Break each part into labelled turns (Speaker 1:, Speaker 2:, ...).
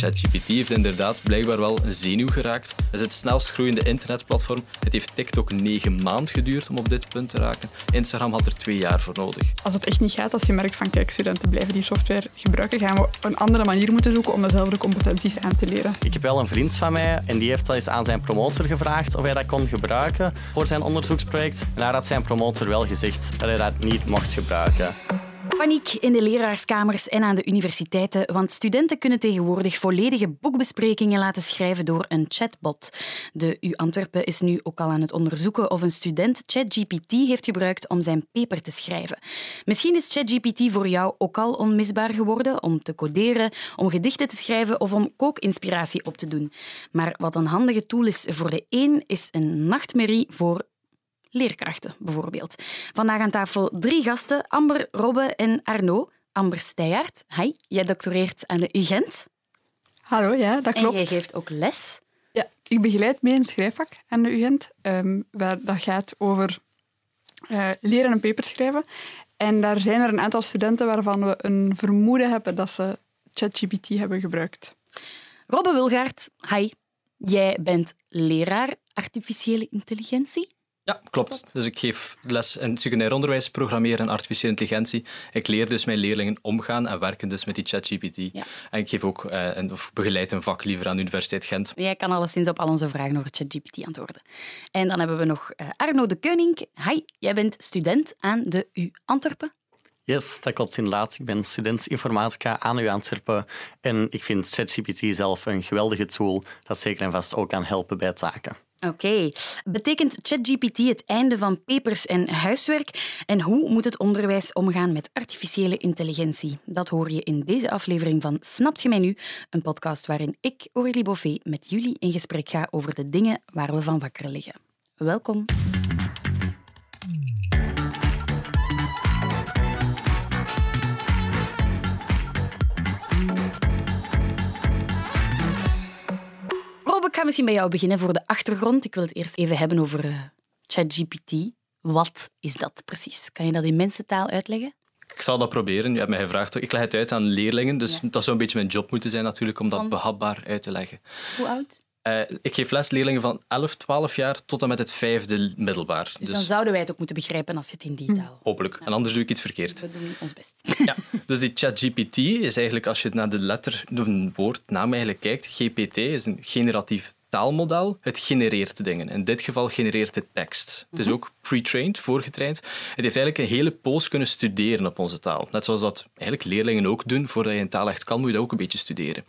Speaker 1: ChatGPT heeft inderdaad blijkbaar wel een zenuw geraakt. Het is het snelst groeiende internetplatform. Het heeft TikTok negen maanden geduurd om op dit punt te raken. Instagram had er twee jaar voor nodig.
Speaker 2: Als het echt niet gaat, als je merkt van kijk, studenten blijven die software gebruiken, gaan we een andere manier moeten zoeken om dezelfde competenties aan te leren.
Speaker 3: Ik heb wel een vriend van mij en die heeft al eens aan zijn promotor gevraagd of hij dat kon gebruiken voor zijn onderzoeksproject. En daar had zijn promotor wel gezegd dat hij dat niet mocht gebruiken.
Speaker 4: Paniek in de leraarskamers en aan de universiteiten, want studenten kunnen tegenwoordig volledige boekbesprekingen laten schrijven door een chatbot. De U Antwerpen is nu ook al aan het onderzoeken of een student ChatGPT heeft gebruikt om zijn paper te schrijven. Misschien is ChatGPT voor jou ook al onmisbaar geworden om te coderen, om gedichten te schrijven of om kookinspiratie op te doen. Maar wat een handige tool is voor de een, is een nachtmerrie voor leerkrachten bijvoorbeeld. Vandaag aan tafel drie gasten, Amber, Robbe en Arno. Amber Steijaert, hi, jij doctoreert aan de UGent.
Speaker 2: Hallo, ja, dat klopt.
Speaker 4: En jij geeft ook les.
Speaker 2: Ja, ik begeleid mee in het schrijfvak aan de UGent. Um, waar dat gaat over uh, leren een paper schrijven. En daar zijn er een aantal studenten waarvan we een vermoeden hebben dat ze ChatGPT hebben gebruikt.
Speaker 4: Robbe Wilgaard, hi. Jij bent leraar artificiële intelligentie.
Speaker 1: Ja, klopt. Dus ik geef les in secundair onderwijs, programmeren en artificiële intelligentie. Ik leer dus mijn leerlingen omgaan en werken dus met die ChatGPT. Ja. En ik geef ook uh, een, of begeleid een vak liever aan de Universiteit Gent.
Speaker 4: Jij kan alleszins op al onze vragen over ChatGPT antwoorden. En dan hebben we nog uh, Arno de Keuning. Hi, jij bent student aan de U Antwerpen.
Speaker 3: Yes, dat klopt inderdaad. Ik ben student informatica aan U Antwerpen en ik vind ChatGPT zelf een geweldige tool dat zeker en vast ook kan helpen bij taken.
Speaker 4: Oké. Betekent ChatGPT het einde van papers en huiswerk? En hoe moet het onderwijs omgaan met artificiële intelligentie? Dat hoor je in deze aflevering van Snapt je mij nu? Een podcast waarin ik, Aurélie Boffet, met jullie in gesprek ga over de dingen waar we van wakker liggen. Welkom. Ga misschien bij jou beginnen voor de achtergrond. Ik wil het eerst even hebben over uh, ChatGPT. Wat is dat precies? Kan je dat in mensentaal uitleggen?
Speaker 1: Ik zal dat proberen. Je hebt mij gevraagd. Ik leg het uit aan leerlingen, dus ja. dat zou een beetje mijn job moeten zijn natuurlijk om dat behapbaar uit te leggen.
Speaker 4: Hoe oud?
Speaker 1: Uh, ik geef les leerlingen van 11, 12 jaar tot en met het vijfde middelbaar.
Speaker 4: Dus, dus, dan zouden wij het ook moeten begrijpen als je het in die taal...
Speaker 1: Hopelijk. Ja. En anders doe ik iets verkeerd.
Speaker 4: We doen ons best.
Speaker 1: Ja. Dus die ChatGPT is eigenlijk, als je naar de letter, een woordnaam eigenlijk kijkt, GPT is een generatief taalmodel, het genereert dingen. In dit geval genereert het tekst. Het is mhm. ook pre-trained, voorgetraind. Het heeft eigenlijk een hele poos kunnen studeren op onze taal. Net zoals dat eigenlijk leerlingen ook doen. Voordat je een taal echt kan, moet je dat ook een beetje studeren.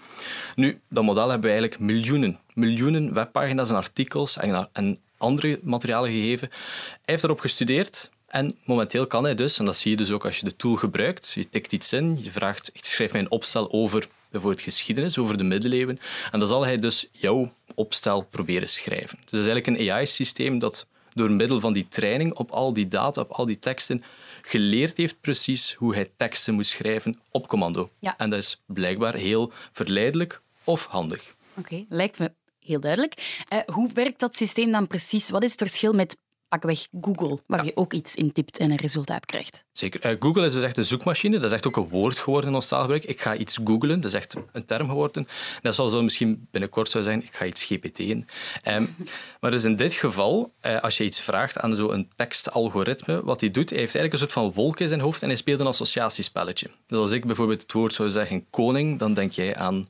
Speaker 1: Nu, dat model hebben we eigenlijk miljoenen, miljoenen webpagina's en artikels en, en andere materialen gegeven. Hij heeft erop gestudeerd en momenteel kan hij dus, en dat zie je dus ook als je de tool gebruikt, je tikt iets in, je vraagt, ik schrijf mij een opstel over bijvoorbeeld geschiedenis, over de middeleeuwen, en dan zal hij dus jouw opstel proberen schrijven. Dus dat is eigenlijk een AI-systeem dat door middel van die training op al die data, op al die teksten, geleerd heeft precies hoe hij teksten moet schrijven op commando.
Speaker 4: Ja.
Speaker 1: En dat is blijkbaar heel verleidelijk of handig.
Speaker 4: Oké, lijkt me heel duidelijk. Uh, hoe werkt dat systeem dan precies? Wat is het verschil met pakweg Google, waar je ook iets intipt en een resultaat krijgt.
Speaker 1: Zeker. Uh, Google is dus echt een zoekmachine. Dat is echt ook een woord geworden in ons taalgebruik. Ik ga iets googlen. Dat is echt een term geworden. Dat zal zo misschien binnenkort zo zijn. Ik ga iets GPT'en. Um, maar dus in dit geval, uh, als je iets vraagt aan zo'n tekstalgoritme, wat hij doet, hij heeft eigenlijk een soort van wolk in zijn hoofd en hij speelt een associatiespelletje. Dus als ik bijvoorbeeld het woord zou zeggen koning, dan denk jij aan...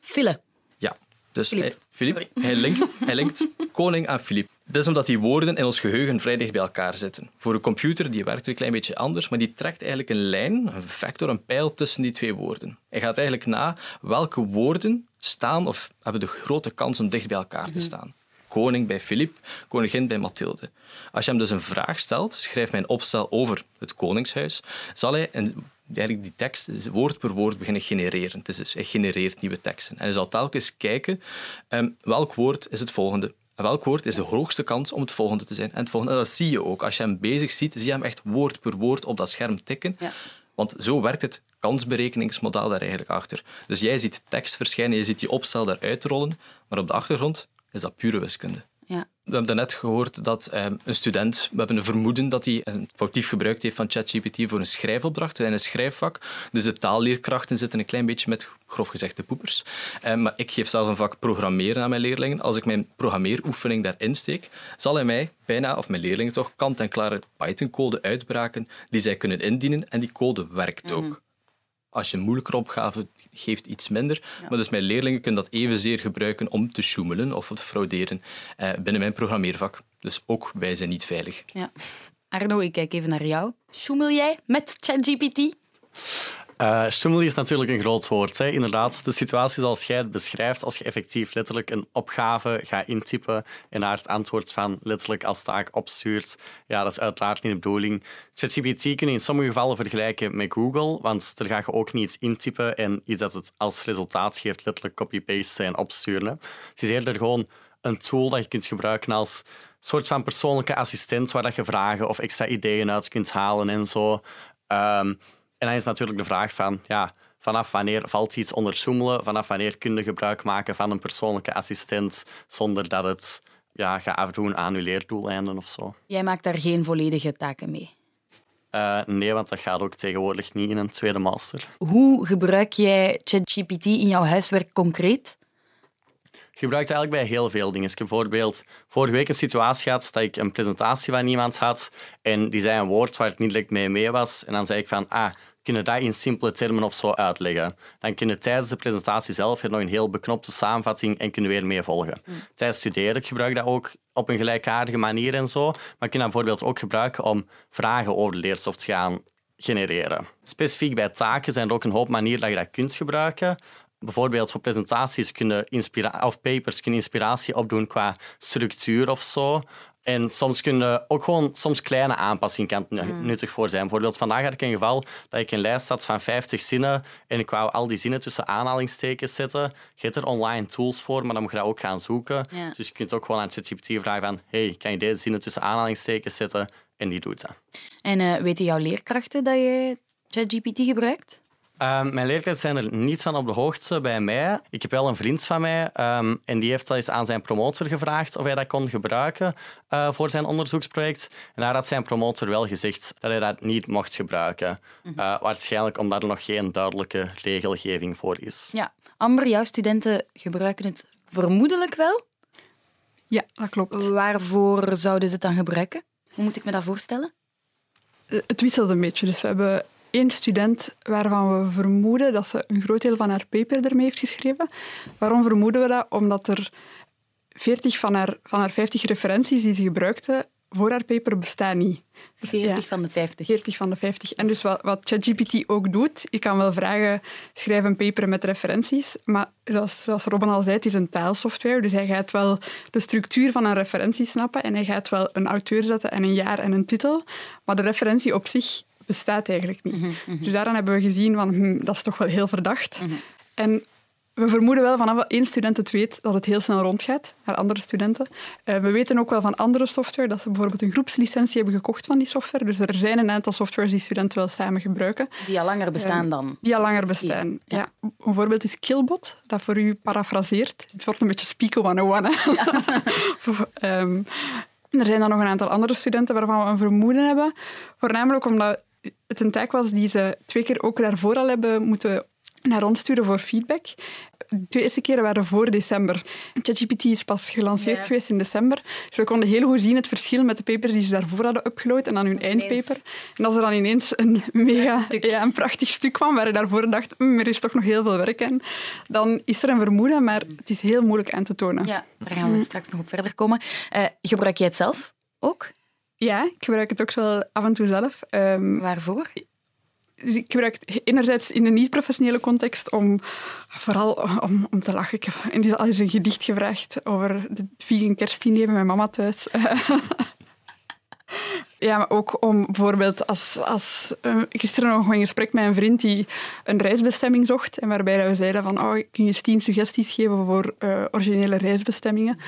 Speaker 4: Fille.
Speaker 1: Ja. Dus Philippe. Hij, hij, linkt, hij linkt koning aan Filip. Dat is omdat die woorden in ons geheugen vrij dicht bij elkaar zitten. Voor een computer die werkt een klein beetje anders, maar die trekt eigenlijk een lijn, een vector, een pijl tussen die twee woorden. Hij gaat eigenlijk na welke woorden staan of hebben de grote kans om dicht bij elkaar te mhm. staan. Koning bij Filip, koningin bij Mathilde. Als je hem dus een vraag stelt, schrijf mij een opstel over het koningshuis, zal hij een eigenlijk die tekst woord per woord beginnen genereren. Dus, hij genereert nieuwe teksten. En hij zal telkens kijken um, welk woord is het volgende. Welk woord is de hoogste kans om het volgende te zijn. En, het volgende, en dat zie je ook. Als je hem bezig ziet, zie je hem echt woord per woord op dat scherm tikken.
Speaker 4: Ja.
Speaker 1: Want zo werkt het kansberekeningsmodel daar eigenlijk achter. Dus jij ziet tekst verschijnen, je ziet die opstel daaruit rollen, maar op de achtergrond is dat pure wiskunde.
Speaker 4: Ja.
Speaker 1: We hebben net gehoord dat ehm, een student, we hebben een vermoeden dat hij een foutief gebruikt heeft van ChatGPT voor een schrijfopdracht in een schrijfvak. Dus de taalleerkrachten zitten een klein beetje met, grof gezegd, de poepers. Ehm, maar ik geef zelf een vak programmeren aan mijn leerlingen. Als ik mijn programmeeroefening daarin steek, zal hij mij bijna, of mijn leerlingen toch, kant-en-klare Python-code uitbraken die zij kunnen indienen en die code werkt ook. Als je een moeilijke opgave geeft, iets minder. Maar dus mijn leerlingen kunnen dat evenzeer gebruiken om te sjoemelen of te frauderen eh, binnen mijn programmeervak. Dus ook wij zijn niet veilig.
Speaker 4: Ja. Arno, ik kijk even naar jou. Sjoemel jij met ChatGPT?
Speaker 3: Uh, is natuurlijk een groot woord. Hè. Inderdaad, de situatie zoals jij het beschrijft, als je effectief letterlijk een opgave gaat intypen en daar het antwoord van letterlijk als taak opstuurt, ja, dat is uiteraard niet de bedoeling. ChatGPT kun je in sommige gevallen vergelijken met Google, want daar ga je ook niet iets intypen en iets dat het als resultaat geeft letterlijk copy-paste en opsturen. Het is eerder gewoon een tool dat je kunt gebruiken als soort van persoonlijke assistent waar dat je vragen of extra ideeën uit kunt halen en zo. Um, en dan is natuurlijk de vraag van, ja, vanaf wanneer valt iets onder zoemelen? Vanaf wanneer kun je gebruik maken van een persoonlijke assistent zonder dat het ja, gaat afdoen aan je leerdoeleinden of zo?
Speaker 4: Jij maakt daar geen volledige taken mee?
Speaker 3: Uh, nee, want dat gaat ook tegenwoordig niet in een tweede master.
Speaker 4: Hoe gebruik jij ChatGPT in jouw huiswerk concreet?
Speaker 3: gebruikt eigenlijk bij heel veel dingen. Ik heb bijvoorbeeld vorige week een situatie gehad dat ik een presentatie van iemand had en die zei een woord waar het niet direct mee mee was. En dan zei ik van, ah, kunnen dat in simpele termen of zo uitleggen. Dan kunnen tijdens de presentatie zelf nog een heel beknopte samenvatting en kunnen weer mee volgen. Mm. Tijdens studeren ik gebruik dat ook op een gelijkaardige manier en zo. Maar ik kan dat bijvoorbeeld ook gebruiken om vragen over de leerstof te gaan genereren. Specifiek bij taken zijn er ook een hoop manieren dat je dat kunt gebruiken bijvoorbeeld voor presentaties kunnen of papers kunnen inspiratie opdoen qua structuur of zo. En soms kunnen ook gewoon soms kleine aanpassingen kan mm. nuttig voor zijn. Bijvoorbeeld vandaag had ik een geval dat ik een lijst had van 50 zinnen en ik wou al die zinnen tussen aanhalingstekens zetten. Je hebt er online tools voor, maar dan moet je dat ook gaan zoeken. Dus je kunt ook gewoon aan ChatGPT vragen van hey, kan je deze zinnen tussen aanhalingstekens zetten? En die doet dat.
Speaker 4: En uh, weten jouw leerkrachten dat je ChatGPT gebruikt?
Speaker 3: Um, mijn leerkrachten zijn er niet van op de hoogte bij mij. Ik heb wel een vriend van mij um, en die heeft al eens aan zijn promotor gevraagd of hij dat kon gebruiken uh, voor zijn onderzoeksproject. En daar had zijn promotor wel gezegd dat hij dat niet mocht gebruiken. Uh, waarschijnlijk omdat er nog geen duidelijke regelgeving voor is.
Speaker 4: Ja. Amber, jouw studenten gebruiken het vermoedelijk wel?
Speaker 2: Ja, dat klopt.
Speaker 4: Waarvoor zouden ze het dan gebruiken? Hoe moet ik me dat voorstellen?
Speaker 2: Eh, het wisselt een beetje. Dus we hebben één student waarvan we vermoeden dat ze een groot deel van haar paper ermee heeft geschreven. Waarom vermoeden we dat? Omdat er 40 van haar, van haar 50 referenties die ze gebruikte voor haar paper bestaan niet.
Speaker 4: 40 van de 50.
Speaker 2: 40 van de 50. En dus wat, wat ChatGPT ook doet, je kan wel vragen, schrijf een paper met referenties, maar zoals, zoals Robin al zei, het is een taalsoftware, dus hij gaat wel de structuur van een referentie snappen en hij gaat wel een auteur zetten en een jaar en een titel, maar de referentie op zich bestaat eigenlijk niet. Mhm, mhm. Dus daaraan hebben we gezien van hm, dat is toch wel heel verdacht. Mhm. En we vermoeden wel vanaf één student het weet dat het heel snel rondgaat naar andere studenten. Uh, we weten ook wel van andere software dat ze bijvoorbeeld een groepslicentie hebben gekocht van die software. Dus er zijn een aantal softwares die studenten wel samen gebruiken.
Speaker 4: Die al langer bestaan uh, dan?
Speaker 2: Die al langer bestaan, ja. ja. Een voorbeeld is Killbot, dat voor u parafraseert. Het wordt een beetje Speak 101. Ja. um, er zijn dan nog een aantal andere studenten waarvan we een vermoeden hebben. Voornamelijk omdat het een taak was die ze twee keer ook daarvoor al hebben moeten naar ons sturen voor feedback. De twee eerste keren waren voor december. ChatGPT is pas gelanceerd geweest in december. Dus we konden heel goed zien het verschil met de papers die ze daarvoor hadden upgeload en dan hun eindpaper. En als er dan ineens een mega ja, een prachtig stuk kwam waar je daarvoor dacht, mm, er is toch nog heel veel werk aan, dan is er een vermoeden, maar het is heel moeilijk aan te tonen.
Speaker 4: Ja, daar gaan we straks nog op verder komen. Uh, gebruik jij het zelf ook?
Speaker 2: Ja, ik gebruik het ook wel af en toe zelf.
Speaker 4: Um, Waarvoor?
Speaker 2: Ik gebruik het enerzijds in een niet-professionele context om vooral om, om te lachen. Ik heb al eens een gedicht gevraagd over de vegan kerstdiner bij mijn mama thuis. Ja, maar ook om bijvoorbeeld als... als uh, gisteren nog een gesprek met een vriend die een reisbestemming zocht en waarbij we zeiden van oh, kun je eens tien suggesties geven voor uh, originele reisbestemmingen.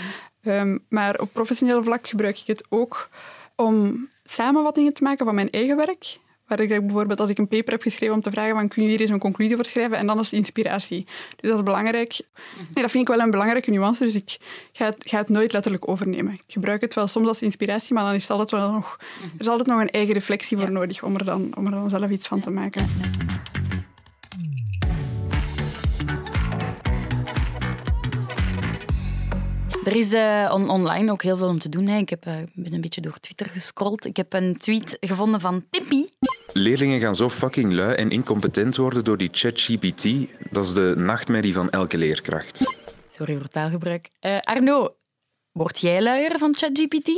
Speaker 2: Um, maar op professioneel vlak gebruik ik het ook om samenvattingen te maken van mijn eigen werk. Waar ik bijvoorbeeld als ik een paper heb geschreven om te vragen van kun je hier eens een conclusie voor schrijven en dan is het inspiratie. Dus dat is belangrijk. Nee, dat vind ik wel een belangrijke nuance, dus ik ga het, ga het nooit letterlijk overnemen. Ik gebruik het wel soms als inspiratie, maar dan is altijd wel nog, er is altijd nog een eigen reflectie voor nodig om er, dan, om er dan zelf iets van te maken.
Speaker 4: Er is uh, on online ook heel veel om te doen. Hè. Ik heb, uh, ben een beetje door Twitter gescrolld. Ik heb een tweet gevonden van Tippy.
Speaker 5: Leerlingen gaan zo fucking lui en incompetent worden door die ChatGPT. Dat is de nachtmerrie van elke leerkracht.
Speaker 4: Sorry voor taalgebruik. Uh, Arno, word jij luier van ChatGPT?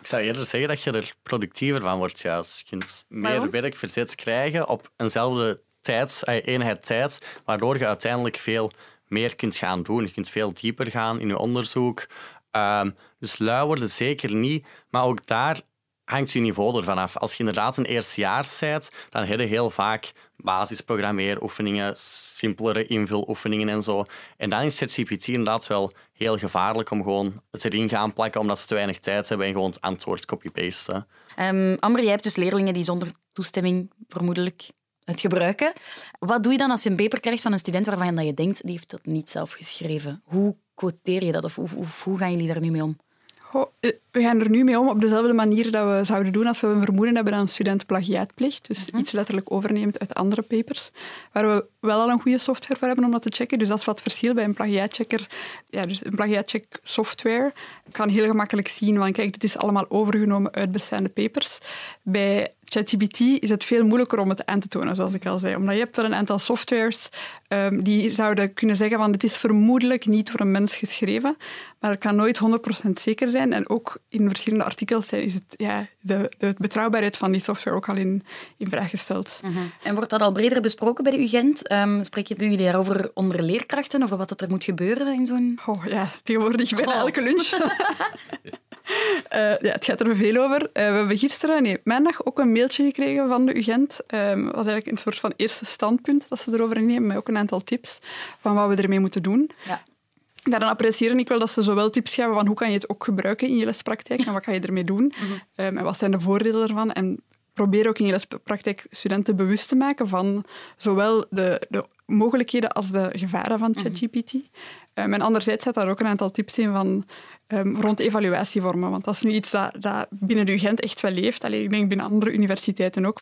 Speaker 3: Ik zou eerder zeggen dat je er productiever van wordt. Juist. Je kunt meer werk verzet krijgen op eenzelfde tijd, eenheid tijd, waardoor je uiteindelijk veel meer kunt gaan doen. Je kunt veel dieper gaan in je onderzoek. Ehm, dus lui worden zeker niet, maar ook daar hangt je niveau ervan af. Als je inderdaad een eerstejaars bent, dan heb je heel vaak basisprogrammeeroefeningen, simpelere invuloefeningen en zo. En dan is ChatGPT inderdaad wel heel gevaarlijk om gewoon het erin gaan plakken omdat ze te weinig tijd hebben en gewoon het antwoord copy-pasten.
Speaker 4: Um, Amber, jij hebt dus leerlingen die zonder toestemming vermoedelijk het gebruiken. Wat doe je dan als je een paper krijgt van een student waarvan je denkt, die heeft dat niet zelf geschreven? Hoe quoteer je dat of hoe, hoe, hoe gaan jullie daar nu mee om?
Speaker 2: Eh, we gaan er nu mee om op dezelfde manier dat we zouden doen als we een vermoeden hebben dat een student plagiaatplicht. Dus mhm. iets letterlijk overneemt uit andere papers. Waar we wel al een goede software voor hebben om dat te checken. Dus dat is wat verschil bij een plagiaatchecker. Ja, dus een plagiaatcheck software kan heel gemakkelijk zien van kijk, dit is allemaal overgenomen uit bestaande papers. Bij ChatGPT is het veel moeilijker om het aan te tonen, zoals ik al zei. Omdat je hebt wel een aantal softwares um, die zouden kunnen zeggen van dit is vermoedelijk niet door een mens geschreven, maar het kan nooit 100% zeker zijn. En ook in verschillende artikels is het, ja, de, de betrouwbaarheid van die software ook al in, in vraag gesteld.
Speaker 4: Mhm. En wordt dat al breder besproken bij de UGent? Um, spreek je jullie daarover onder leerkrachten, over wat er moet gebeuren in zo'n...
Speaker 2: Oh ja, tegenwoordig bij oh. elke lunch. Uh, ja, het gaat er veel over. Uh, we hebben gisteren, nee, maandag, ook een mailtje gekregen van de UGent. Um, wat eigenlijk een soort van eerste standpunt dat ze erover nemen, met ook een aantal tips van wat we ermee moeten doen. Ja. Daarin apprecieer ik wel dat ze zowel tips geven van hoe kan je het ook gebruiken in je lespraktijk en wat kan je ermee doen mm um, en wat zijn de voordelen ervan. En probeer ook in je lespraktijk studenten bewust te maken van zowel de, de mogelijkheden als de gevaren van mhm. ChatGPT. Mm um, en anderzijds zet daar ook een aantal tips in van um, rond evaluatievormen. Want dat is nu iets dat, dat binnen de UGent echt wel leeft. Alleen, ik denk binnen andere universiteiten ook.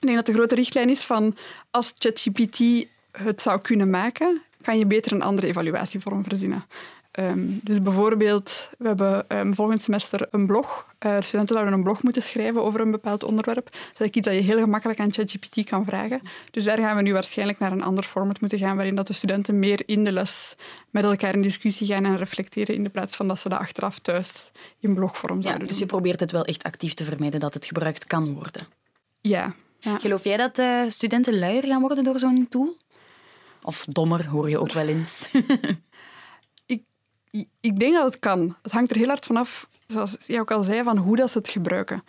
Speaker 2: Ik denk dat de grote richtlijn is van als ChatGPT het zou kunnen maken, kan je beter een andere evaluatievorm verzinnen. Um, dus bijvoorbeeld, we hebben um, volgend semester een blog. Uh, studenten zouden een blog moeten schrijven over een bepaald onderwerp. Dat is iets dat je heel gemakkelijk aan ChatGPT kan vragen. Dus daar gaan we nu waarschijnlijk naar een ander format moeten gaan, waarin dat de studenten meer in de les met elkaar in discussie gaan en reflecteren, in de plaats van dat ze dat achteraf thuis in blogvorm zouden
Speaker 4: ja, Dus je probeert het wel echt actief te vermijden dat het gebruikt kan worden.
Speaker 2: Ja. ja.
Speaker 4: Geloof jij dat uh, studenten luier gaan worden door zo'n tool? Of dommer, hoor je ook wel eens.
Speaker 2: ik denk dat het kan. Het hangt er heel hard vanaf, zoals jij ook al zei, van hoe dat ze het gebruiken.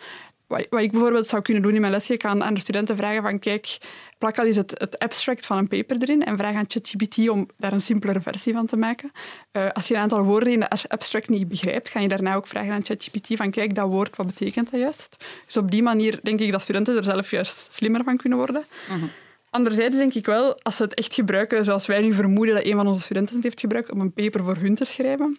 Speaker 2: Wat, ik bijvoorbeeld zou kunnen doen in mijn lesje, ik kan aan de studenten vragen van kijk, plak al eens het, het abstract van een paper erin en vraag aan ChatGPT om daar een simpelere versie van te maken. Uh, als je een aantal woorden in de abstract niet begrijpt, ga je daarna ook vragen aan ChatGPT van kijk, dat woord, wat betekent dat juist? Dus op die manier denk ik dat studenten er zelf juist slimmer van kunnen worden. Mhm. Anderzijds denk ik wel, als ze het echt gebruiken zoals wij nu vermoeden dat een van onze studenten het heeft gebruikt om een paper voor hun te schrijven,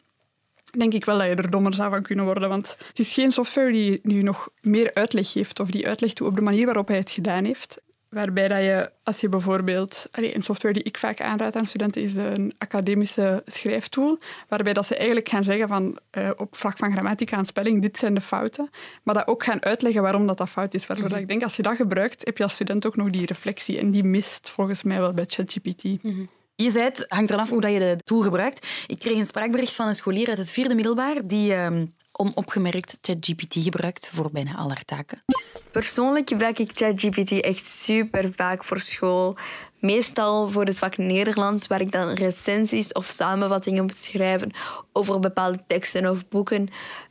Speaker 2: denk ik wel dat je er dommer zou van kunnen worden. Want het is geen software die nu nog meer uitleg geeft of die uitleg toe op de manier waarop hij het gedaan heeft. Waarbij dat je, als je bijvoorbeeld... een software die ik vaak aanraad aan studenten is een academische schrijftool, waarbij dat ze eigenlijk gaan zeggen van uh, op vlak van grammatica en spelling, dit zijn de fouten, maar dat ook gaan uitleggen waarom dat, dat fout is. Waardoor mm ik denk, als je dat gebruikt, heb je als student ook nog die reflectie. En die mist volgens mij wel bij ChatGPT.
Speaker 4: Mhm. Je zei het, hangt eraf hoe je de tool gebruikt. Ik kreeg een spraakbericht van een scholier uit het vierde middelbaar die uh, onopgemerkt ChatGPT gebruikt voor bijna al haar taken.
Speaker 6: Persoonlijk gebruik ik ChatGPT echt super vaak voor school. Meestal voor het vak Nederlands, waar ik dan recensies of samenvattingen moet schrijven over bepaalde teksten of boeken.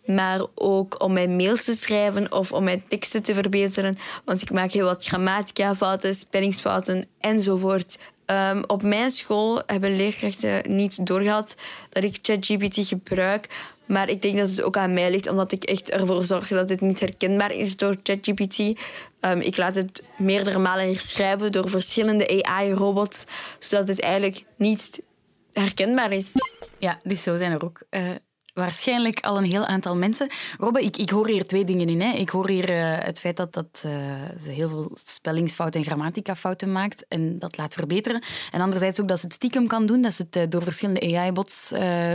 Speaker 6: Maar ook om mijn mails te schrijven of om mijn teksten te verbeteren. Want ik maak heel wat grammatica-fouten, spellingsfouten enzovoort Ehm, op mijn school hebben leerkrachten niet doorgehad dat ik ChatGPT gebruik. Maar ik denk dat het ook aan mij ligt, omdat ik echt ervoor zorg dat het niet herkenbaar is door ChatGPT. Um, ik laat het meerdere malen herschrijven door verschillende AI-robots, zodat het eigenlijk niet herkenbaar is.
Speaker 4: Ja, dus zo zijn er ook uh, waarschijnlijk al een heel aantal mensen. Robbe, ik, ik hoor hier twee dingen in. Hè. Ik hoor hier uh, het feit dat, dat uh, ze heel veel spellingsfouten en grammaticafouten maakt en dat laat verbeteren. En anderzijds ook dat ze het stiekem kan doen, dat ze het uh, door verschillende AI-bots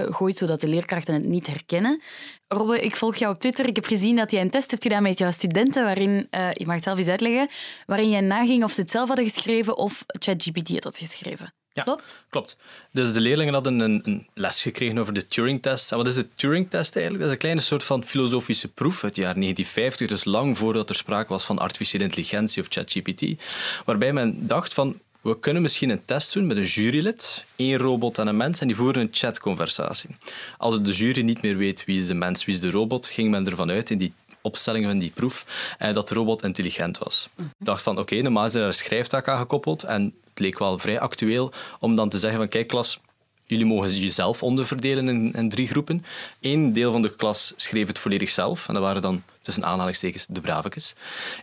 Speaker 4: gooit, zodat de leerkrachten het niet herkennen. Robbe, ik volg jou op Twitter. Ik heb gezien dat jij een test hebt gedaan met jouw studenten, waarin, je mag het zelf eens uitleggen, waarin jij naging of ze het zelf hadden geschreven of ChatGPT het had geschreven.
Speaker 1: Ja,
Speaker 4: klopt?
Speaker 1: Klopt. Dus de leerlingen hadden een, een les gekregen over de Turing-test. En wat is de Turing-test eigenlijk? Dat is een kleine soort van filosofische proef uit het jaar 1950, dus lang voordat er sprake was van artificiële intelligentie of ChatGPT, waarbij men dacht van we kunnen misschien een test doen met een jurylid, één robot en een mens, en die voeren een chatconversatie. Als de jury niet meer weet wie is de mens, wie is de robot, ging men ervan uit in die opstelling van die proef eh, dat de robot intelligent was. Ik dacht van, oké, normaal is er een schrijftaak aan gekoppeld en het leek wel vrij actueel om dan te zeggen van, kijk klas, jullie mogen jezelf onderverdelen in, in drie groepen. Eén deel van de klas schreef het volledig zelf en dat waren dan tussen aanhalingstekens de bravekes.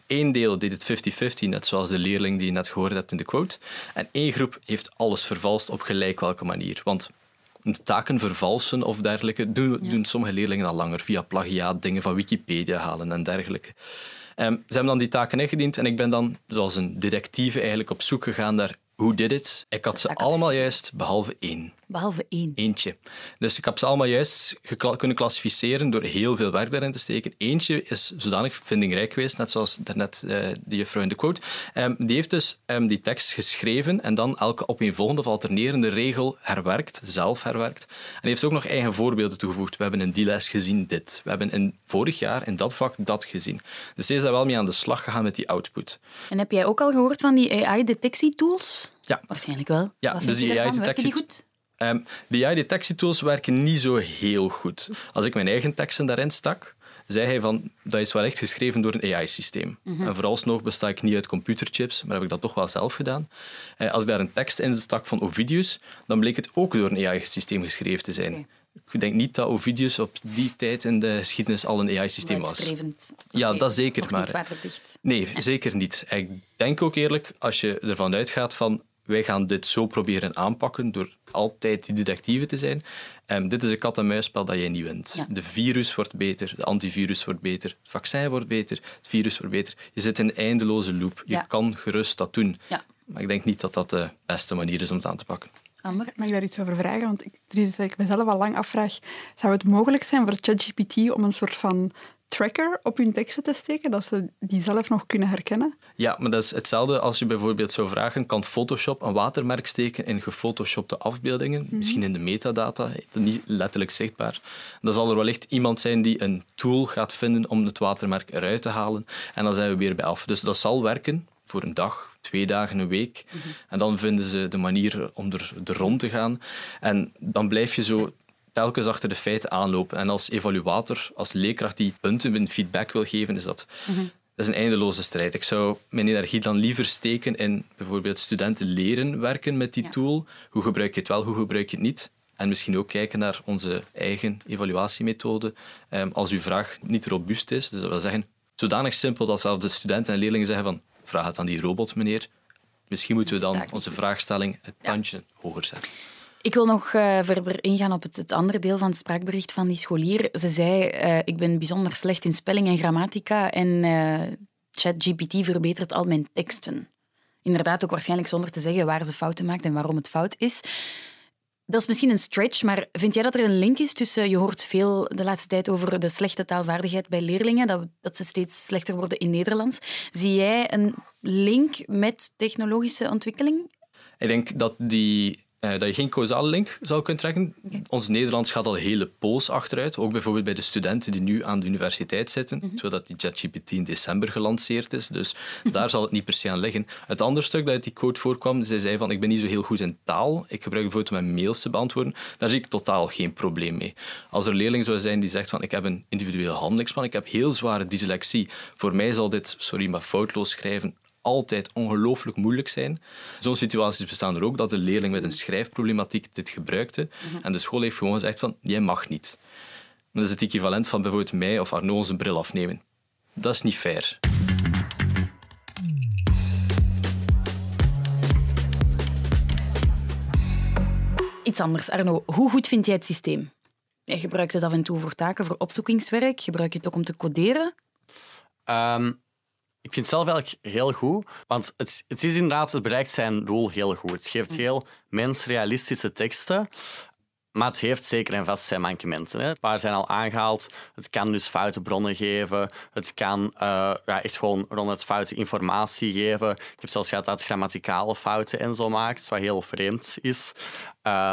Speaker 1: Eén deel deed het 50-50, net zoals de leerling die je net gehoord hebt in de quote. En één groep heeft alles vervalst op gelijk welke manier. Want taken vervalsen of dergelijke doen, doen sommige leerlingen al langer via plagiaat, dingen van Wikipedia halen en dergelijke. Um, ze hebben dan die taken ingediend en ik ben dan, zoals een detectieve, eigenlijk op zoek gegaan naar hoe dit het. Ik had ze allemaal juist, behalve één.
Speaker 4: Behalve één.
Speaker 1: Eentje. Dus ik heb ze allemaal juist kunnen klassificeren door heel veel werk daarin te steken. Eentje is zodanig vindingrijk geweest, net zoals daarnet uh, die juffrouw in de quote. Um, die heeft dus um, die tekst geschreven en dan elke opeenvolgende of alternerende regel herwerkt, zelf herwerkt. En heeft ook nog eigen voorbeelden toegevoegd. We hebben in die les gezien dit. We hebben in vorig jaar in dat vak dat gezien. Dus ze is daar wel mee aan de slag gegaan met die output.
Speaker 4: En heb jij ook al gehoord van die AI-detectietools?
Speaker 1: Ja.
Speaker 4: Waarschijnlijk wel.
Speaker 1: Ja,
Speaker 4: Wat
Speaker 1: dus die
Speaker 4: daarvan? Werken die
Speaker 1: AI-detectie-
Speaker 4: goed?
Speaker 1: Um, de AI-detectietools werken niet zo heel goed. Als ik mijn eigen teksten daarin stak, zei hij van dat is wel echt geschreven door een AI-systeem. En vooralsnog besta ik niet uit computerchips, maar heb ik dat toch wel zelf gedaan. Eh, als ik daar een tekst in stak van Ovidius, dan bleek het ook door een AI-systeem geschreven te zijn. Ik denk niet dat Ovidius op die tijd in de geschiedenis al een AI-systeem was. Ja, dat zeker, maar-. Nee, zeker niet. Ik denk ook eerlijk, als je ervan uitgaat van wij gaan dit zo proberen aanpakken door altijd die detectieve te zijn. Ehm, dit is een kat-en-muisspel dat jij niet wint.
Speaker 4: Ja.
Speaker 1: De virus wordt beter, de antivirus wordt beter, het vaccin wordt beter, het virus wordt beter. Je zit in een eindeloze loop. Je
Speaker 4: Ja.
Speaker 1: kan gerust dat doen.
Speaker 4: Ja.
Speaker 1: Maar ik denk niet dat dat de beste manier is om het aan te pakken.
Speaker 4: Amber?
Speaker 2: Mag ik daar iets over vragen? Want ik, dat ik mezelf al lang afvraag. Zou het mogelijk zijn voor ChatGPT om een soort van tracker op hun teksten te steken, dat ze die zelf nog kunnen herkennen?
Speaker 1: Ja, maar dat is hetzelfde als je bijvoorbeeld zou vragen, kan Photoshop een watermerk steken in gefotoshopte afbeeldingen? Misschien in de metadata, niet letterlijk zichtbaar. Dan zal er wellicht iemand zijn die een tool gaat vinden om het watermerk eruit te halen. En dan zijn we weer bij af. Dus dat zal werken voor een dag, twee dagen, een week. En dan vinden ze de manier om er, er rond te gaan. En dan blijf je zo telkens achter de feiten aanlopen. En als evaluator, als leerkracht die punten en feedback wil geven, is dat, dat is een eindeloze strijd. Ik zou mijn energie dan liever steken in bijvoorbeeld studenten leren werken met die
Speaker 4: Ja.
Speaker 1: tool. Hoe gebruik je het wel, hoe gebruik je het niet? En misschien ook kijken naar onze eigen evaluatiemethode. Ehm, als uw vraag niet robuust is, dus dat wil zeggen, zodanig simpel dat zelfs de studenten en leerlingen zeggen van vraag het aan die robot, meneer. Misschien moeten we dan onze vraagstelling het tandje hoger zetten.
Speaker 4: Ik wil nog eh, verder ingaan op het, het andere deel van het spraakbericht van die scholier. Ze zei, eh, ik ben bijzonder slecht in spelling en grammatica en eh, ChatGPT verbetert al mijn teksten. Inderdaad, ook waarschijnlijk zonder te zeggen waar ze fouten maakt en waarom het fout is. Dat is misschien een stretch, maar vind jij dat er een link is tussen... Je hoort veel de laatste tijd over de slechte taalvaardigheid bij leerlingen, dat, dat ze steeds slechter worden in Nederlands. Zie jij een link met technologische ontwikkeling?
Speaker 1: Ik denk dat, die, eh, dat je geen causale link zou kunnen trekken. Ons Nederlands gaat al hele poos achteruit. Ook bijvoorbeeld bij de studenten die nu aan de universiteit zitten. Zodat die ChatGPT in december gelanceerd is. Dus daar zal het niet per se aan liggen. Het andere stuk dat uit die quote voorkwam, zij zei van ik ben niet zo heel goed in taal. Ik gebruik bijvoorbeeld mijn mails te beantwoorden. Daar zie ik totaal geen probleem mee. Als er een leerling zou zijn die zegt van ik heb een individueel handelingsplan, ik heb heel zware dyslexie. Voor mij zal dit, sorry, maar foutloos schrijven altijd ongelooflijk moeilijk zijn. Zo'n situaties bestaan er ook, dat een leerling met een schrijfproblematiek dit gebruikte. En de school heeft gewoon gezegd van, jij mag niet. Dat is het equivalent van bijvoorbeeld mij of Arno onze bril afnemen. Dat is niet fair.
Speaker 4: Iets anders, Arno. Hoe goed vind jij het systeem? Jij gebruikt het af en toe voor taken, voor opzoekingswerk. Gebruik je het ook om te coderen?
Speaker 3: Ehm, ik vind het zelf eigenlijk heel goed, want het, het is inderdaad, het bereikt zijn doel heel goed. Het geeft heel mensrealistische teksten. Maar het heeft zeker en vast zijn mankementen. Hè. Een paar zijn al aangehaald. Het kan dus foute bronnen geven. Het kan uh, ja, echt gewoon rond het foute informatie geven. Ik heb zelfs gehad dat het grammaticale fouten en zo maakt, wat heel vreemd is. Uh,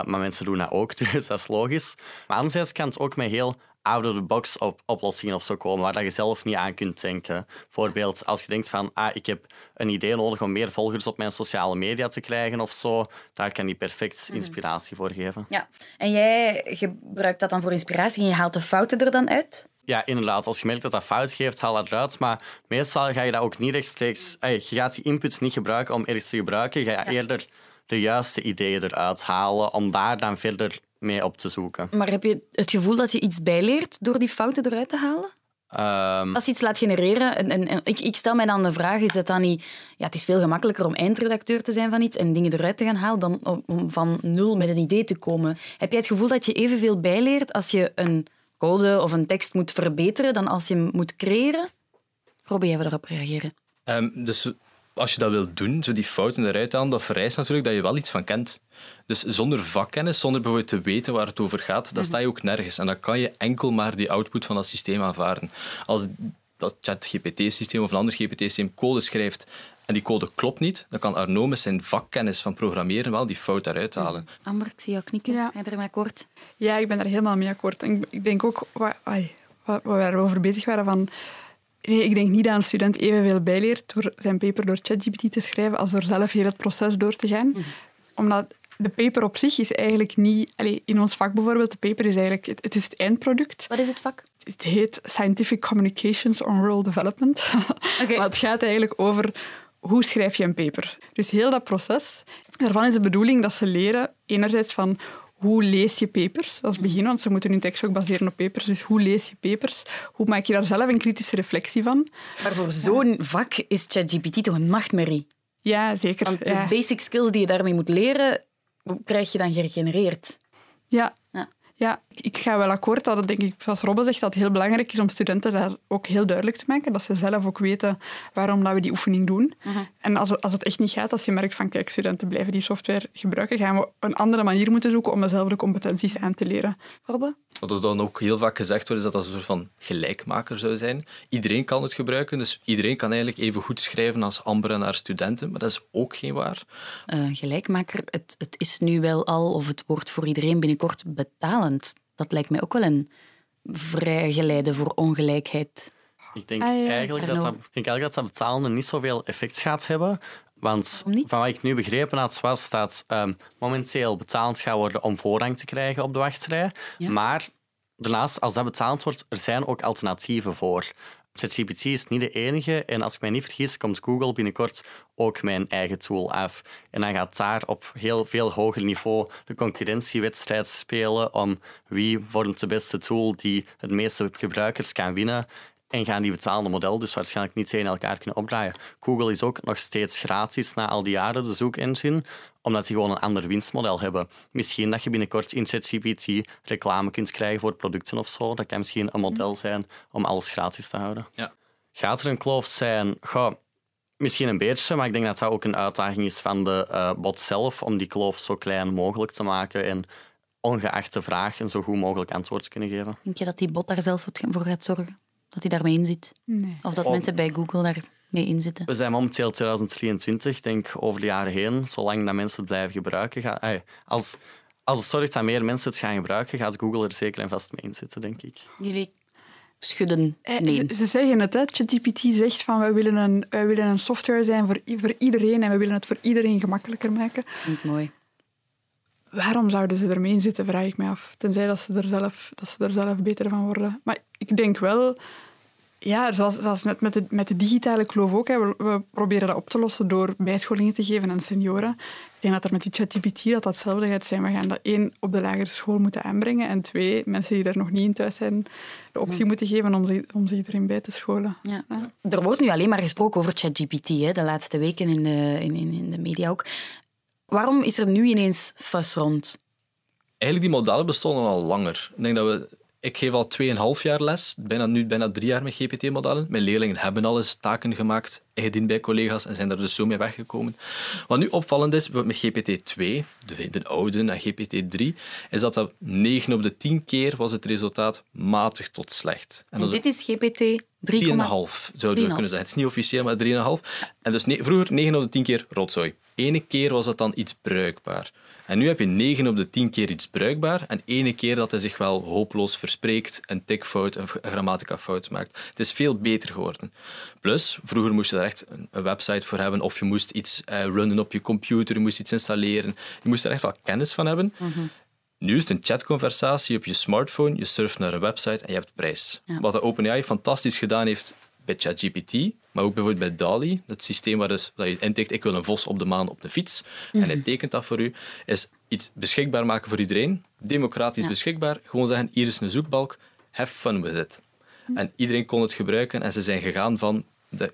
Speaker 3: maar mensen doen dat ook, dus dat is logisch. Maar anderzijds kan het ook met heel out-of-the-box op oplossingen of zo komen waar je zelf niet aan kunt denken. Bijvoorbeeld als je denkt van ah, ik heb een idee nodig om meer volgers op mijn sociale media te krijgen of zo, daar kan die perfect inspiratie voor geven.
Speaker 4: Ja, en jij gebruikt dat dan voor inspiratie en je haalt de fouten er dan uit?
Speaker 3: Ja, inderdaad. Als je merkt dat dat fout geeft, haal dat eruit. Maar meestal ga je dat ook niet rechtstreeks... Je gaat die inputs niet gebruiken om ergens te gebruiken. Je gaat eerder de juiste ideeën eruit halen om daar dan verder mee op te zoeken.
Speaker 4: Maar heb je het gevoel dat je iets bijleert door die fouten eruit te halen?
Speaker 3: Um,
Speaker 4: Als je iets laat genereren, en, en, en ik, ik, stel mij dan de vraag, is het dan niet... Ja, het is veel gemakkelijker om eindredacteur te zijn van iets en dingen eruit te gaan halen dan om, om van nul met een idee te komen. Heb jij het gevoel dat je evenveel bijleert als je een code of een tekst moet verbeteren dan als je hem moet creëren? Probeer jij daarop reageren?
Speaker 1: Um, dus als je dat wilt doen, zo die fouten eruit halen, dat vereist natuurlijk dat je wel iets van kent. Dus zonder vakkennis, zonder bijvoorbeeld te weten waar het over gaat, dan sta je ook nergens. En dan kan je enkel maar die output van dat systeem aanvaarden. Als dat ChatGPT-systeem of een ander GPT-systeem code schrijft en die code klopt niet, dan kan Arno met zijn vakkennis van programmeren wel die fout eruit halen.
Speaker 4: Amber, ik zie jou knikken. Ja. Ben je ermee akkoord?
Speaker 2: Ja, ik ben er helemaal mee akkoord. En ik denk ook, wat, wat we erover bezig waren, van Nee, ik denk niet dat een student evenveel bijleert door zijn paper door ChatGPT te schrijven als door zelf heel het proces door te gaan. Omdat de paper op zich is eigenlijk niet... Allez, in ons vak bijvoorbeeld, de paper is eigenlijk... Het, het, is het eindproduct.
Speaker 4: Wat is het vak?
Speaker 2: Het heet Scientific Communications on Rural Development.
Speaker 4: Okay.
Speaker 2: maar het gaat eigenlijk over hoe schrijf je een paper. Dus heel dat proces, daarvan is de bedoeling dat ze leren enerzijds van hoe lees je papers als begin, want ze moeten hun tekst ook baseren op papers. Dus hoe lees je papers? Hoe maak je daar zelf een kritische reflectie van?
Speaker 4: Maar voor zo'n vak is ChatGPT toch een nachtmerrie?
Speaker 2: Ja, zeker.
Speaker 4: Want de
Speaker 2: ja.
Speaker 4: basic skills die je daarmee moet leren, krijg je dan gegenereerd.
Speaker 2: Ja.
Speaker 4: Ja.
Speaker 2: Ik ga wel akkoord dat het, denk ik, zoals Robbe zegt, dat het heel belangrijk is om studenten daar ook heel duidelijk te maken. Dat ze zelf ook weten waarom dat we die oefening doen. En als het, als het echt niet gaat, als je merkt van, kijk, studenten blijven die software gebruiken, gaan we een andere manier moeten zoeken om dezelfde competenties aan te leren.
Speaker 4: Robbe?
Speaker 1: Wat er dan ook heel vaak gezegd wordt, is dat dat een soort van gelijkmaker zou zijn. Iedereen kan het gebruiken, dus iedereen kan eigenlijk even goed schrijven als Amber en haar studenten, maar dat is ook geen waar.
Speaker 4: Uh, gelijkmaker, het, het is nu wel al, of het wordt voor iedereen binnenkort betalend. Dat lijkt mij ook wel een vrijgeleide voor ongelijkheid.
Speaker 3: Ik denk, ah, ja. eigenlijk dat dat, ik denk eigenlijk dat dat betalende niet zoveel effect gaat hebben. Want van wat ik nu begrepen had, was dat um, momenteel betaald gaat worden om voorrang te krijgen op de wachtrij. Ja. Maar daarnaast, als dat betaald wordt, er zijn ook alternatieven voor. ChatGPT is niet de enige en als ik mij niet vergis, komt Google binnenkort ook mijn eigen tool af. En dan gaat daar op heel veel hoger niveau de concurrentiewedstrijd spelen om wie vormt de beste tool die het meeste gebruikers kan winnen. En gaan die betalende model dus waarschijnlijk niet tegen elkaar kunnen opdraaien. Google is ook nog steeds gratis na al die jaren, de zoekengine, omdat die gewoon een ander winstmodel hebben. Misschien dat je binnenkort in ChatGPT reclame kunt krijgen voor producten of zo. Dat kan misschien een model zijn om alles gratis te houden.
Speaker 1: Ja.
Speaker 3: Gaat er een kloof zijn? Goh, misschien een beetje, maar ik denk dat dat ook een uitdaging is van de uh, bot zelf om die kloof zo klein mogelijk te maken en ongeacht de vraag een zo goed mogelijk antwoord te kunnen geven.
Speaker 4: Denk je dat die bot daar zelf voor gaat zorgen? Dat hij daarmee in zit?
Speaker 2: Nee.
Speaker 4: Of dat mensen bij Google daarmee in zitten?
Speaker 3: We zijn momenteel 2023, denk over de jaren heen. Zolang dat mensen het blijven gebruiken, gaat, als, als het zorgt dat meer mensen het gaan gebruiken, gaat Google er zeker en vast mee in zitten, denk ik.
Speaker 4: Jullie schudden nee.
Speaker 2: Ze, ze zeggen het, hè. ChatGPT zegt van wij willen, een, wij willen een software zijn voor, voor iedereen en we willen het voor iedereen gemakkelijker maken.
Speaker 4: Niet mooi.
Speaker 2: Waarom zouden ze ermee in zitten, vraag ik me af. Tenzij dat ze, er zelf, dat ze er zelf beter van worden. Maar ik denk wel Ja, zoals, zoals net met de, met de digitale kloof ook. Hè. We, we proberen dat op te lossen door bijscholingen te geven aan senioren. Ik denk dat er met die ChatGPT dat hetzelfde gaat zijn. We gaan dat één op de lagere school moeten aanbrengen en twee, mensen die er nog niet in thuis zijn, de optie moeten geven om zich, om zich erin bij te scholen.
Speaker 4: Ja. Er wordt nu alleen maar gesproken over ChatGPT, hè, de laatste weken in de, in, in, in de media ook. Waarom is er nu ineens fuss rond?
Speaker 1: Eigenlijk, die modellen bestonden al langer. Ik denk dat we ik geef al 2,5 jaar les, bijna, nu bijna drie jaar met GPT-modellen. Mijn leerlingen hebben al eens taken gemaakt, ingediend bij collega's en zijn er dus zo mee weggekomen. Wat nu opvallend is, met GPT-2, de, de oude, en GPT-3, is dat, dat 9 op de 10 keer was het resultaat matig tot slecht.
Speaker 4: En, en dit is GPT 3,5
Speaker 1: zouden we kunnen zeggen. Het is niet officieel, maar 3,5. En dus ne vroeger 9 op de 10 keer rotzooi. Ene keer was dat dan iets bruikbaar. En nu heb je 9 op de 10 keer iets bruikbaar en ene keer dat hij zich wel hopeloos verspreekt, een tikfout, een grammatica-fout maakt. Het is veel beter geworden. Plus, vroeger moest je er echt een website voor hebben of je moest iets uh, runnen op je computer, je moest iets installeren. Je moest er echt wel kennis van hebben. Mm Nu is het een chatconversatie op je smartphone, je surft naar een website en je hebt prijs. Wat de OpenAI fantastisch gedaan heeft bij ChatGPT, maar ook bijvoorbeeld bij DALI, het systeem waar, dus, dat je intikt ik wil een vos op de maan op de fiets, en hij mhm. tekent dat voor u, is iets beschikbaar maken voor iedereen, democratisch beschikbaar, gewoon zeggen, hier is een zoekbalk, have fun with it. Mhm. En iedereen kon het gebruiken en ze zijn gegaan van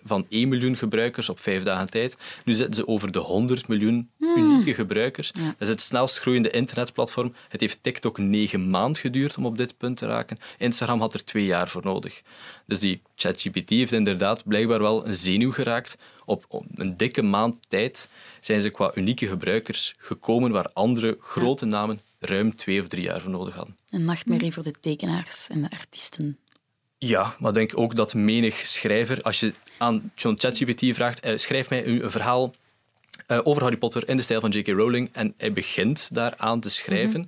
Speaker 1: van 1 miljoen gebruikers op vijf dagen tijd. Nu zitten ze over de 100 miljoen hmm. unieke gebruikers. Dat is het snelst groeiende internetplatform. Het heeft TikTok negen maanden geduurd om op dit punt te raken. Instagram had er twee jaar voor nodig. Dus die ChatGPT heeft inderdaad blijkbaar wel een zenuw geraakt. Op, op, een dikke maand tijd zijn ze qua unieke gebruikers gekomen waar andere grote namen ruim twee of drie jaar voor nodig hadden.
Speaker 4: Een nachtmerrie voor de tekenaars en de artiesten.
Speaker 1: Ja, maar denk ook dat menig schrijver, als je aan John ChatGPT vraagt, eh, schrijf mij een, verhaal uh, over Harry Potter in de stijl van J.K. Rowling en hij begint daaraan te schrijven. Mm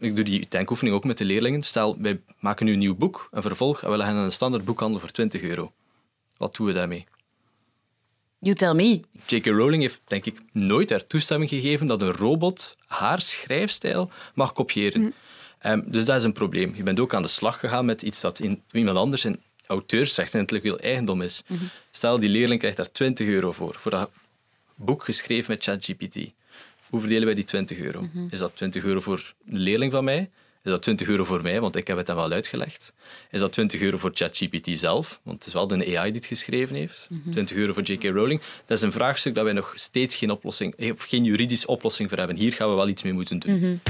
Speaker 1: ik doe die denkoefening ook met de leerlingen. Stel, wij maken nu een nieuw boek, een vervolg, en we leggen een standaard boekhandel voor 20 euro. Wat doen we daarmee?
Speaker 4: You tell me.
Speaker 1: J.K. Rowling heeft, denk ik, nooit haar toestemming gegeven dat een robot haar schrijfstijl mag kopiëren. Mhm. Ehm, dus dat is een probleem. Je bent ook aan de slag gegaan met iets dat in, iemand anders in auteursrecht en intellectueel eigendom is. Mhm. Stel, die leerling krijgt daar 20 euro voor, voor dat boek geschreven met ChatGPT. Hoe verdelen wij die 20 euro? Mhm. Is dat 20 euro voor een leerling van mij? Is dat 20 euro voor mij, want ik heb het hem wel uitgelegd? Is dat 20 euro voor ChatGPT zelf, want het is wel de AI die het geschreven heeft? 20 euro voor J.K. Rowling? Dat is een vraagstuk dat wij nog steeds geen, oplossing, of geen juridische oplossing voor hebben. Hier gaan we wel iets mee moeten doen.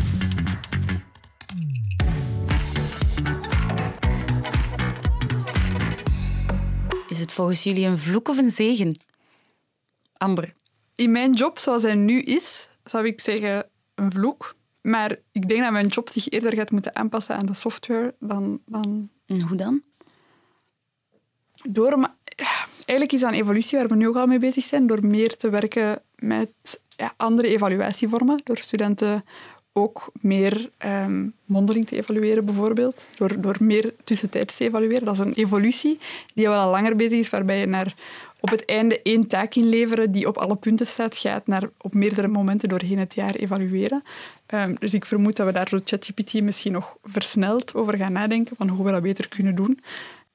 Speaker 4: Volgens jullie een vloek of een zegen? Amber.
Speaker 2: In mijn job zoals hij nu is, zou ik zeggen een vloek. Maar ik denk dat mijn job zich eerder gaat moeten aanpassen aan de software dan... dan...
Speaker 4: En hoe dan?
Speaker 2: Door... Eigenlijk is dat een evolutie waar we nu ook al mee bezig zijn, door meer te werken met ja, andere evaluatievormen, door studenten ook meer um, mondeling te evalueren, bijvoorbeeld. Door, door meer tussentijds te evalueren. Dat is een evolutie die wel al langer bezig is, waarbij je naar op het einde één taak inleveren die op alle punten staat, gaat naar op meerdere momenten doorheen het jaar evalueren. Um, dus ik vermoed dat we daar door ChatGPT misschien nog versneld over gaan nadenken, van hoe we dat beter kunnen doen.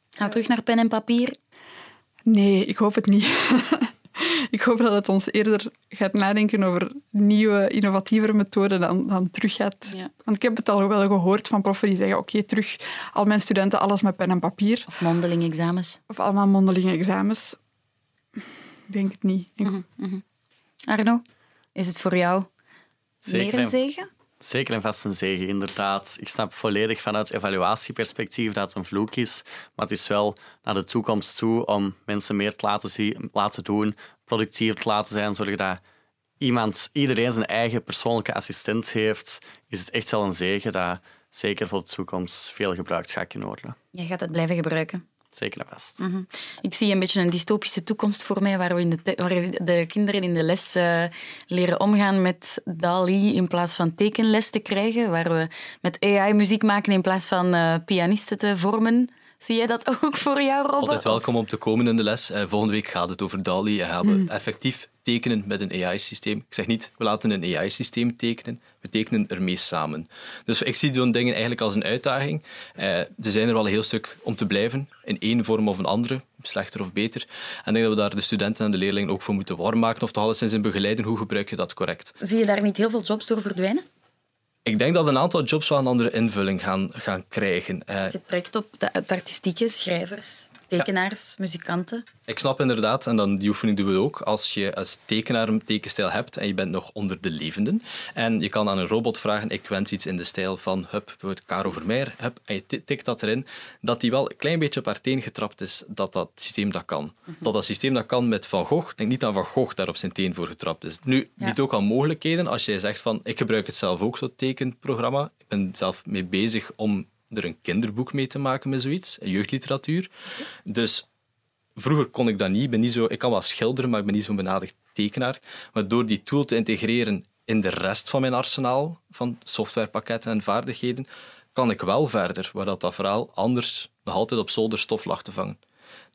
Speaker 4: Gaan we terug naar pen en papier?
Speaker 2: Nee, ik hoop het niet. ik hoop dat het ons eerder gaat nadenken over nieuwe, innovatievere methoden dan, dan terug gaat. Want ik heb het al wel gehoord van proffen die zeggen: oké, terug al mijn studenten alles met pen en papier.
Speaker 4: Of mondeling examens.
Speaker 2: Of allemaal mondelinge examens. Ik denk het niet.
Speaker 4: Mhm, mhm. Arno, is het voor jou Zeker. meer een zegen?
Speaker 3: Zeker en vast een zegen, inderdaad. Ik snap volledig vanuit evaluatieperspectief dat het een vloek is, maar het is wel naar de toekomst toe om mensen meer te laten, zien, laten doen, productief te laten zijn, zorgen dat iemand, iedereen zijn eigen persoonlijke assistent heeft, is het echt wel een zegen dat zeker voor de toekomst veel gebruikt gaat kunnen worden.
Speaker 4: Jij gaat het blijven gebruiken?
Speaker 3: Zeker en vast.
Speaker 4: Mhm. Ik zie een beetje een dystopische toekomst voor mij, waar, we in de, waar de kinderen in de les uh, leren omgaan met DALI in plaats van tekenles te krijgen, waar we met AI muziek maken in plaats van uh, pianisten te vormen. Zie jij dat ook voor jou, Robbe?
Speaker 1: Altijd welkom om te komen in de les. Uh, volgende week gaat het over DALI en gaan we effectief tekenen met een AI-systeem. Ik zeg niet, we laten een AI-systeem tekenen, we tekenen ermee samen. Dus ik zie zo'n dingen eigenlijk als een uitdaging. Uh, er zijn er wel een heel stuk om te blijven, in één vorm of een andere, slechter of beter. En ik denk dat we daar de studenten en de leerlingen ook voor moeten warm maken, of toch alleszins in begeleiden, hoe gebruik je dat correct.
Speaker 4: Zie je daar niet heel veel jobs door verdwijnen?
Speaker 1: Ik denk dat een aantal jobs wel een andere invulling gaan, gaan krijgen.
Speaker 4: Je trekt op de artistieke schrijvers tekenaars, muzikanten.
Speaker 1: Ik snap inderdaad, en dan die oefening doen we ook, als je als tekenaar een tekenstijl hebt en je bent nog onder de levenden en je kan aan een robot vragen, ik wens iets in de stijl van, hup, bijvoorbeeld Caro Vermeer, hup, en je tikt dat erin, dat die wel een klein beetje op haar teen getrapt is, dat dat systeem dat kan. Mhm. Dat dat systeem dat kan met Van Gogh, denk niet aan Van Gogh daar op zijn teen voor getrapt is. Nu, biedt ook al mogelijkheden als jij zegt van, ik gebruik het zelf ook, zo'n tekenprogramma, ik ben zelf mee bezig om er een kinderboek mee te maken met zoiets, jeugdliteratuur. Dus vroeger kon ik dat niet. Ben niet zo, ik kan wel schilderen, maar ik ben niet zo'n benadigd tekenaar. Maar door die tool te integreren in de rest van mijn arsenaal van softwarepakketten en vaardigheden, kan ik wel verder, waar dat, dat verhaal anders nog altijd op zolder stof lag te vangen.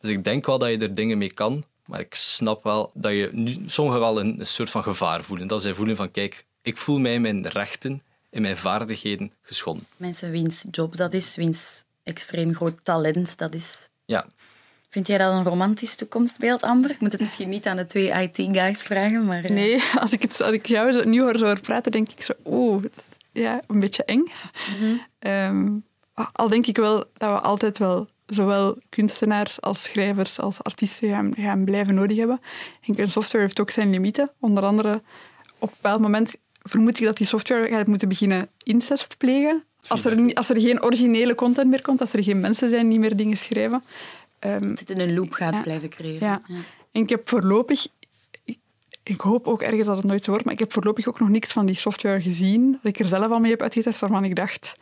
Speaker 1: Dus ik denk wel dat je er dingen mee kan, maar ik snap wel dat je nu sommigen wel een, een soort van gevaar voelen. Dat zij voelen van, kijk, ik voel mij mijn rechten in mijn vaardigheden geschonden.
Speaker 4: Mensen wiens job dat is, wiens extreem groot talent dat is.
Speaker 1: Ja.
Speaker 4: Vind jij dat een romantisch toekomstbeeld, Amber? Ik moet het misschien niet aan de twee IT-guys vragen, maar... Eh.
Speaker 2: Nee, als ik, het, als ik jou zo, nu hoor zo praten, denk ik zo... Oeh, ja, een beetje eng. Mhm. Ehm, al denk ik wel dat we altijd wel zowel kunstenaars als schrijvers als artiesten gaan, gaan blijven nodig hebben. En software heeft ook zijn limieten. Onder andere, op een bepaald moment vermoed ik dat die software gaat moeten beginnen incest plegen. Als er, als er geen originele content meer komt, als er geen mensen zijn die meer dingen schrijven.
Speaker 4: Um, het in een loop gaat blijven creëren.
Speaker 2: Ja. En ik heb voorlopig... Ik, ik, hoop ook ergens dat het nooit zo wordt, maar ik heb voorlopig ook nog niks van die software gezien. Dat ik er zelf al mee heb uitgetest, waarvan ik dacht...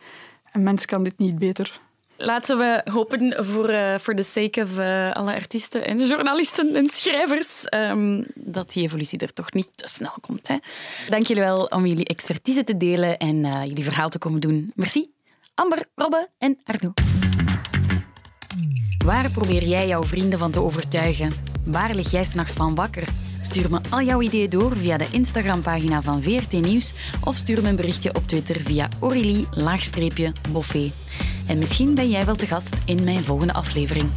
Speaker 2: Een mens kan dit niet beter.
Speaker 4: Laten we hopen voor, uh, for the sake of uh, alle artiesten en journalisten en schrijvers um, dat die evolutie er toch niet te snel komt. Hè. Dank jullie wel om jullie expertise te delen en uh, jullie verhaal te komen doen. Merci. Amber, Robbe en Arno. Waar probeer jij jouw vrienden van te overtuigen? Waar lig jij s'nachts van wakker? Stuur me al jouw ideeën door via de Instagram-pagina van VRT Nieuws of stuur me een berichtje op Twitter via Aurélie-Boffé. En misschien ben jij wel te gast in mijn volgende aflevering.